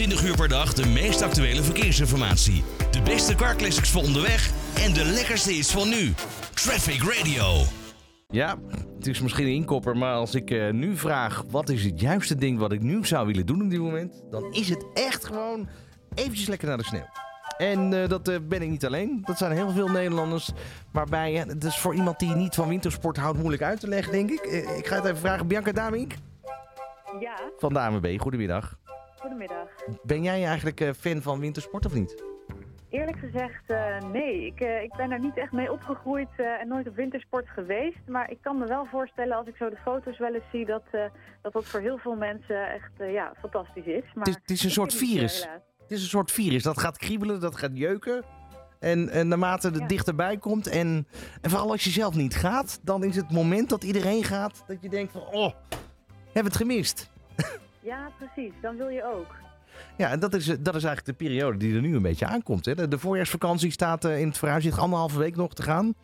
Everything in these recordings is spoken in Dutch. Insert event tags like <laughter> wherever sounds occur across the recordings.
24 uur per dag de meest actuele verkeersinformatie. De beste carclassics voor onderweg en de lekkerste is van nu. Traffic Radio. Ja, het is misschien een inkopper, maar als ik eh, nu vraag wat is het juiste ding wat ik nu zou willen doen op dit moment, dan is het echt gewoon eventjes lekker naar de sneeuw. En eh, dat eh, ben ik niet alleen. Dat zijn heel veel Nederlanders. Waarbij, uh, het is voor iemand die niet van wintersport houdt, moeilijk uit te leggen, denk ik. Ik ga het even vragen. Bianca Damink Ja, van de AMB. Goedemiddag. Goedemiddag. Ben jij eigenlijk eh, fan van wintersport of niet? Eerlijk gezegd, eh, nee. Ik, eh, ik ben er niet echt mee opgegroeid en nooit op wintersport geweest. Maar ik kan me wel voorstellen, als ik zo de foto's wel eens zie, dat dat, dat voor heel veel mensen echt ja, fantastisch is. Maar is- het is een soort het, virus. Het is een soort virus. Dat gaat kriebelen, dat gaat jeuken. En, en naarmate het Ja. dichterbij komt. En, en vooral als je zelf niet gaat, dan is het moment dat iedereen gaat. Dat je denkt van, oh, heb het gemist. <laughs> Ja, precies. Dan wil je ook. Ja, en dat is, eh, dat is eigenlijk de periode die er nu een beetje aankomt. Hè. De, de voorjaarsvakantie staat eh, in het vooruitzicht anderhalve week nog te gaan.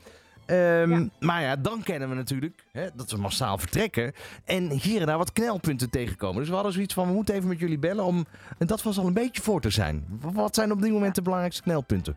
Ehm, Ja. Maar ja, dan kennen we natuurlijk hè, dat we massaal vertrekken. En hier en daar wat knelpunten tegenkomen. Dus we hadden zoiets van, we moeten even met jullie bellen om en dat was al een beetje voor te zijn. Wat zijn op dit moment de belangrijkste knelpunten?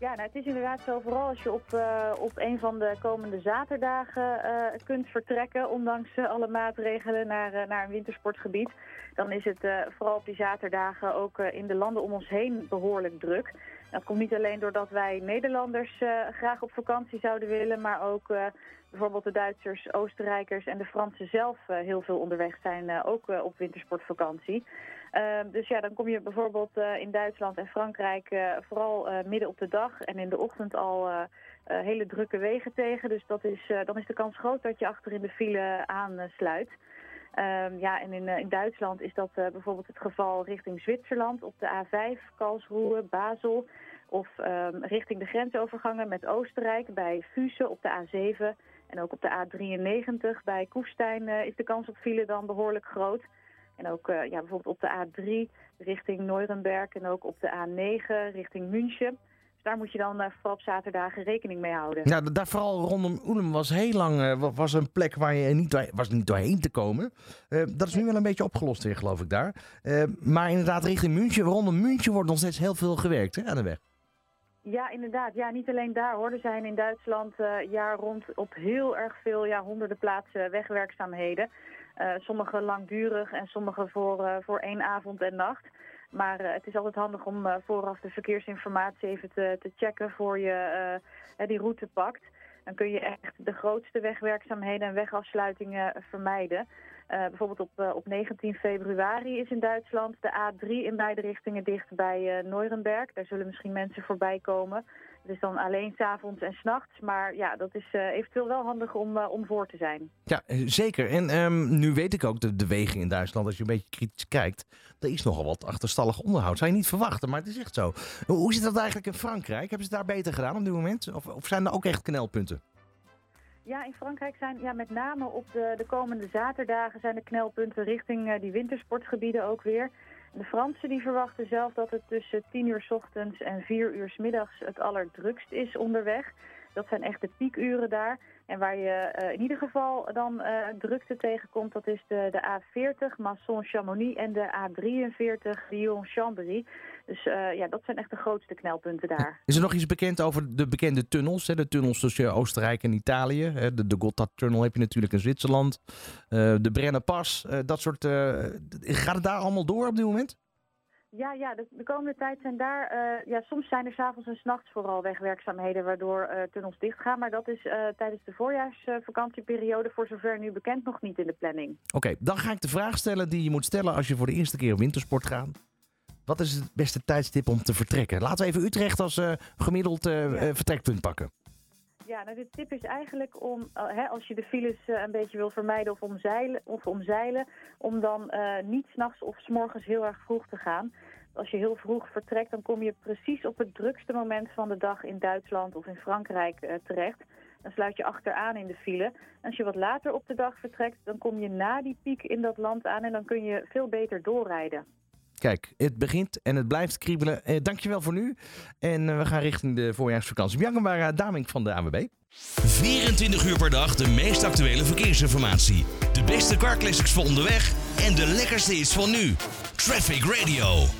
Ja, nou, het is inderdaad zo, vooral als je op, eh, op een van de komende zaterdagen eh, kunt vertrekken, ondanks eh, alle maatregelen naar, naar een wintersportgebied, dan is het vooral op die zaterdagen ook in de landen om ons heen behoorlijk druk. Dat komt niet alleen doordat wij Nederlanders eh, graag op vakantie zouden willen, maar ook eh, bijvoorbeeld de Duitsers, Oostenrijkers en de Fransen zelf eh, heel veel onderweg zijn, ook op wintersportvakantie. Ehm, dus ja, dan kom je bijvoorbeeld in Duitsland en Frankrijk vooral midden op de dag en in de ochtend al hele drukke wegen tegen. Dus dat is, dan is de kans groot dat je achter in de file aansluit. Ehm, ja, en in, eh, in Duitsland is dat eh, bijvoorbeeld het geval richting Zwitserland op de A5, Karlsruhe, Basel. Of ehm, richting de grensovergangen met Oostenrijk bij Füssen op de A7. En ook op de A93 bij Koestijn eh, is de kans op file dan behoorlijk groot. En ook ja, bijvoorbeeld op de A3 richting Nuremberg en ook op de A9 richting München. Dus daar moet je dan eh, vooral op zaterdagen rekening mee houden. Ja, daar vooral rondom Ulm was heel lang eh, wa- was een plek waar je niet, was niet doorheen te komen. Eh, dat is nu wel een beetje opgelost weer, geloof ik, daar. Maar inderdaad, richting München, rondom München wordt nog steeds heel veel gewerkt hè, aan de weg. Ja, inderdaad. Ja, niet alleen daar hoor. Er zijn in Duitsland jaar rond op heel erg veel, ja, honderden plaatsen wegwerkzaamheden. Sommige langdurig en sommige voor, voor één avond en nacht. Maar eh, het is altijd handig om eh, vooraf de verkeersinformatie even te, te checken voor je eh, die route pakt. Dan kun je echt de grootste wegwerkzaamheden en wegafsluitingen vermijden. Bijvoorbeeld op, op 19 februari is in Duitsland de A3 in beide richtingen dicht bij Nuremberg. Daar zullen misschien mensen voorbij komen. Het is dan alleen s'avonds en s'nachts. Maar ja, dat is eh, eventueel wel handig om, eh, om voor te zijn. Ja, eh, zeker. En ehm, nu weet ik ook de, de wegen in Duitsland, als je een beetje kritisch kijkt, er is nogal wat achterstallig onderhoud. Zou je niet verwachten, maar het is echt zo. Hoe zit dat eigenlijk in Frankrijk? Hebben ze daar beter gedaan op dit moment? Of, of zijn er ook echt knelpunten? Ja, in Frankrijk zijn ja, met name op de, de komende zaterdagen zijn de knelpunten richting die wintersportgebieden ook weer. De Fransen die verwachten zelf dat het tussen 10 uur 's ochtends en 4 uur 's middags het allerdrukst is onderweg. Dat zijn echt de piekuren daar. En waar je eh, in ieder geval dan eh, drukte tegenkomt, dat is de, de A40 Masson-Chamonix en de A43 Lyon-Chambéry. Dus eh, ja, dat zijn echt de grootste knelpunten daar. Is er nog iets bekend over de bekende tunnels? Hè? De tunnels tussen Oostenrijk en Italië. Hè? De, de Gotthardtunnel heb je natuurlijk in Zwitserland. De Brennerpas, dat soort... gaat het daar allemaal door op dit moment? Ja, ja de, de komende tijd zijn daar, eh, ja, soms zijn er s'avonds en s'nachts vooral wegwerkzaamheden waardoor eh, tunnels dichtgaan. Maar dat is eh, tijdens de voorjaarsvakantieperiode voor zover nu bekend nog niet in de planning. Oké, dan ga ik de vraag stellen die je moet stellen als je voor de eerste keer wintersport gaat. Wat is het beste tijdstip om te vertrekken? Laten we even Utrecht als gemiddeld vertrekpunt pakken. Ja, nou de tip is eigenlijk om, eh, hè, als je de files eh, een beetje wil vermijden of omzeilen, of omzeilen om dan eh, niet s'nachts of s'morgens heel erg vroeg te gaan. Als je heel vroeg vertrekt, dan kom je precies op het drukste moment van de dag in Duitsland of in Frankrijk terecht. Dan sluit je achteraan in de file. Als je wat later op de dag vertrekt, dan kom je na die piek in dat land aan en dan kun je veel beter doorrijden. Kijk, het begint en het blijft kriebelen. Eh, dankjewel voor nu. En eh, we gaan richting de voorjaarsvakantie. Bianca Daming van de ANWB. 24 uur per dag de meest actuele verkeersinformatie. De beste car voor onderweg en de lekkerste hits van nu. Traffic Radio.